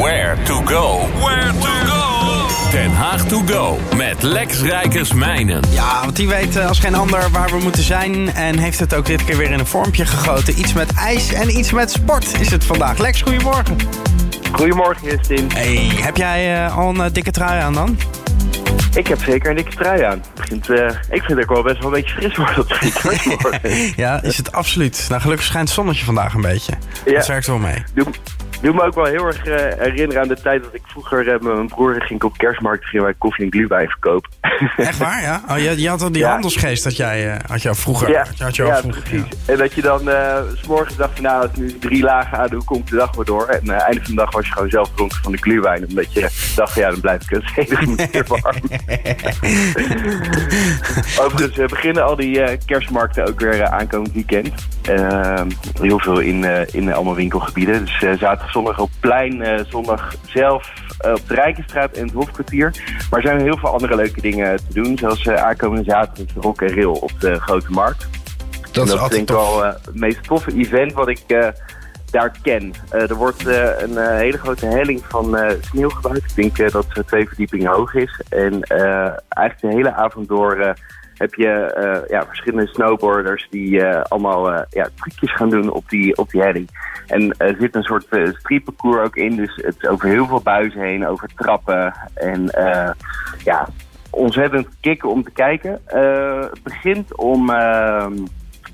Where to go. Where to go. Den Haag to go met Lex Rijkersmijnen. Ja, want die weet eh, als geen ander waar we moeten zijn. En heeft het ook dit keer weer in een vormpje gegoten. Iets met ijs en iets met sport is het vandaag. Lex, goedemorgen. Goedemorgen, Justin. Hey, heb jij eh, al een eh, dikke trui aan dan? Ik heb zeker een dikke trui aan. Het begint, eh, ik vind het ook wel best wel een beetje fris worden op de morgen. ja, is het absoluut. Nou, gelukkig schijnt het zonnetje vandaag een beetje. Ja. Dat werkt wel mee. Doe, doe me ook wel heel erg eh, herinneren aan de tijd dat ik vroeger eh, met mijn broer ging op kerstmarkt gingen wij koffie en glühwein verkopen. Echt waar, ja? Oh, je, je had al die Ja. handelsgeest dat jij eh, had je al vroeger. ja, had je al ja vroeger, precies. En dat je dan s morgens dacht van nou, ik nu drie lagen aan doe, komt de dag weer door. En einde van de dag was je gewoon zelf dronken van de glühwein. Omdat je dacht van ja, dan blijf ik het hele meer warm. Overigens eh, beginnen al die kerstmarkten ook weer aankomend weekend. Ehm, heel veel in, in allemaal winkelgebieden. Dus zaterdag, zondag op plein, eh, zondag zelf eh, op de Rijkenstraat en het Hofkwartier. Maar er zijn heel veel andere leuke dingen te doen. Zoals eh, aankomende zaterdag Rock en Rail op de Grote Markt. Dat En dat is altijd denk ik wel het meest toffe event wat ik daar ken. Er wordt een hele grote helling van sneeuw gebouwd. Ik denk dat het twee verdiepingen hoog is. En eigenlijk de hele avond door heb je eh, ja, verschillende snowboarders die eh, allemaal eh, ja, trucjes gaan doen op die, op die helling. En er zit een soort uh, streetparcours ook in. Dus het is over heel veel buizen heen, over trappen. En ja, ontzettend kicken om te kijken. Het begint om... ehm,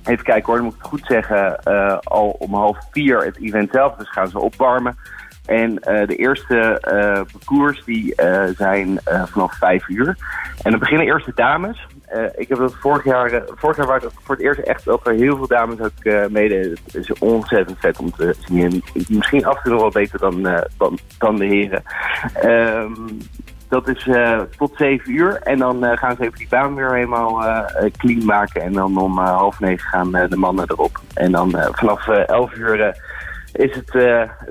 Even kijken hoor, dan moet ik het goed zeggen. al om half vier het event zelf, dus gaan ze opwarmen. En de eerste parcours die zijn vanaf vijf uur. En dan beginnen eerst de dames. Eh, ik heb dat vorig jaar, eh, vorig jaar waren voor het eerst echt er heel veel dames ook eh meededen. Het is ontzettend vet om te zien. En Misschien af en toe wel beter dan, dan, dan de heren. Ehm, dat is tot 7 uur. En dan gaan ze even die baan weer helemaal eh, clean maken. En dan om half negen gaan de mannen erop. En dan vanaf eh 11 uur is het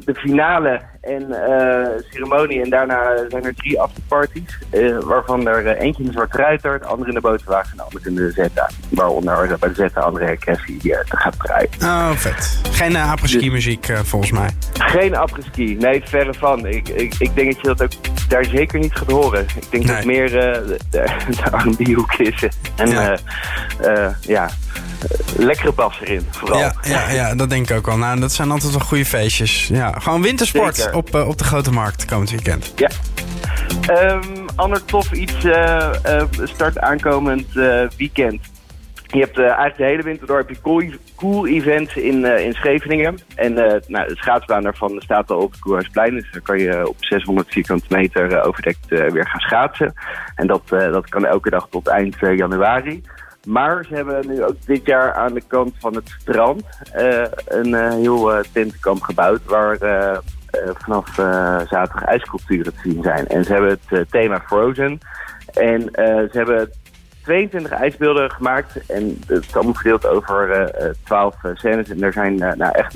de finale en eh, ceremonie. En daarna zijn er drie afterparties. eh, waarvan er eh, eentje in de Zwarte Ruiter, de andere in de Boterwagen en de andere in de Zeta. Waaronder bij de Zeta André Cressi die gaat draaien. Oh, vet. Geen uh, apres-ski muziek eh, volgens mij. Geen apres-ski, nee, verre van. Ik, ik, ik denk dat je dat ook daar zeker niet gaat horen. Ik denk dat het meer eh, de, de, R&B-hoek is. En Ja. ja, ja lekkere bas erin, vooral. Ja, ja, ja, dat denk ik ook wel. Nou, dat zijn altijd wel goede feestjes. Ja, gewoon wintersport. Op, eh, op de Grote Markt komend weekend. Ja. Ehm, ander tof iets eh, eh, start aankomend weekend. Je hebt eigenlijk de hele winter door heb je cool, cool events in, in Scheveningen. En eh, nou, de schaatsbaan daarvan staat al op het Koerhuisplein. Dus daar kan je op 600 vierkante meter overdekt weer gaan schaatsen. En dat, dat kan elke dag tot eind januari. Maar ze hebben nu ook dit jaar aan de kant van het strand een heel tentenkamp gebouwd. Waar vanaf eh, zaterdag ijsculturen te zien zijn. En ze hebben het eh, thema Frozen. En eh, ze hebben 22 ijsbeelden gemaakt. En het is allemaal verdeeld over eh, eh, 12 eh, scènes. En er zijn eh, nou, echt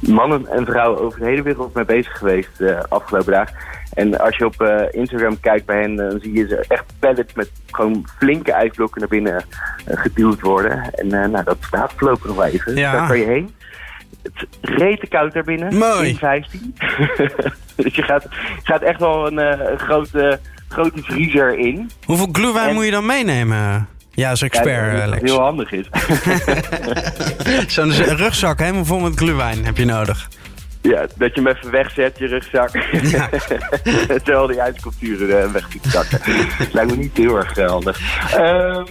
mannen en vrouwen over de hele wereld mee bezig geweest eh afgelopen dagen. En als je op eh, Instagram kijkt bij hen, dan zie je ze echt pallets met gewoon flinke ijsblokken naar binnen eh, geduwd worden. En eh, nou, dat staat voorlopig nog wel even. Ja. Daar kan je heen. Het rete koud daar binnen. Mooi. In 15. dus je gaat, gaat echt wel een, eh, grote, grote vriezer in. Hoeveel glühwein En- moet je dan meenemen? Ja, als expert, Ja, eh, Lex. heel handig is. Zo'n rugzak helemaal vol met glühwein heb je nodig. Ja, dat je hem even wegzet, je rugzak. Ja. Terwijl die ijsculturen uh, weg zakken. Lijkt me niet heel erg eh, handig. Ehm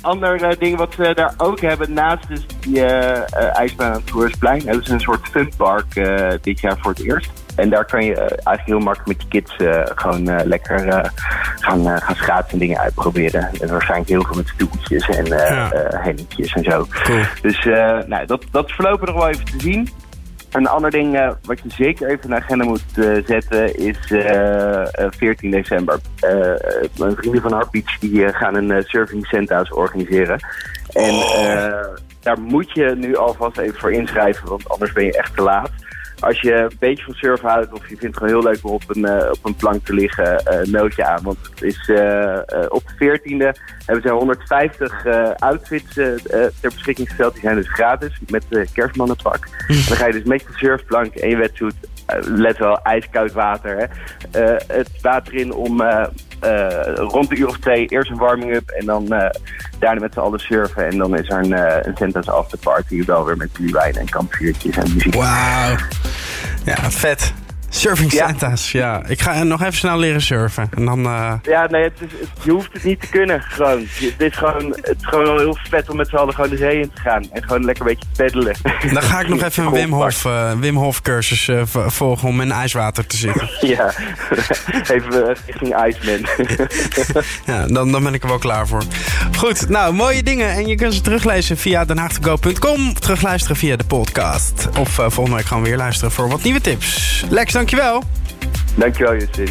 ander eh, ding wat ze daar ook hebben, naast dus die eh, eh, ijsbaan aan het Toersplein, hebben ze een soort funpark dit jaar voor het eerst. En daar kan je eigenlijk heel makkelijk met je kids gewoon lekker gaan, gaan schaatsen en dingen uitproberen. En waarschijnlijk heel veel met stoeltjes en Ja. hennetjes en zo. Cool. Dus nou, dat, dat is voorlopig nog wel even te zien. Een ander ding eh, wat je zeker even in de agenda moet eh, zetten is eh, eh, 14 december. Eh, eh, mijn vrienden van Heartbeach die gaan een surfing centhouse organiseren. En eh, daar moet je nu alvast even voor inschrijven, want anders ben je echt te laat. Als je een beetje van surfen houdt of je vindt het gewoon heel leuk om op een, eh, op een plank te liggen, uh, meld je aan. Want het is, uh, op de 14e hebben ze 150 outfits ter beschikking gesteld. Die zijn dus gratis met de kerstmannenpak. dan ga je dus met je surfplank en je wetsuit, let wel, ijskoud water, hè, het water in om rond de uur of twee eerst een warming-up en dan daarna met z'n allen surfen. En dan is er een, een Santa's afterparty wel weer met wijn en kampvuurtjes en muziek. Wauw. Ja, vet. Surfing Santa's, ja. Ik ga nog even snel leren surfen. En dan, uh... Ja, nee, het is, je hoeft het niet te kunnen. Gewoon. Het, is gewoon, het is gewoon heel vet om met z'n allen gewoon de zee in te gaan. En gewoon lekker een beetje te peddelen. Dan ga ik nog even een Wim Hof, uh, Wim Hof cursus uh, volgen om in ijswater te zitten. ja, even richting Iceman. ja, dan, dan ben ik er wel klaar voor. Goed, nou, mooie dingen. En je kunt ze teruglezen via denhaagtogo.com. Terugluisteren via de podcast. Of volgende week gaan we weer luisteren voor wat nieuwe tips. Lex, dankjewel. Dankjewel, Justin.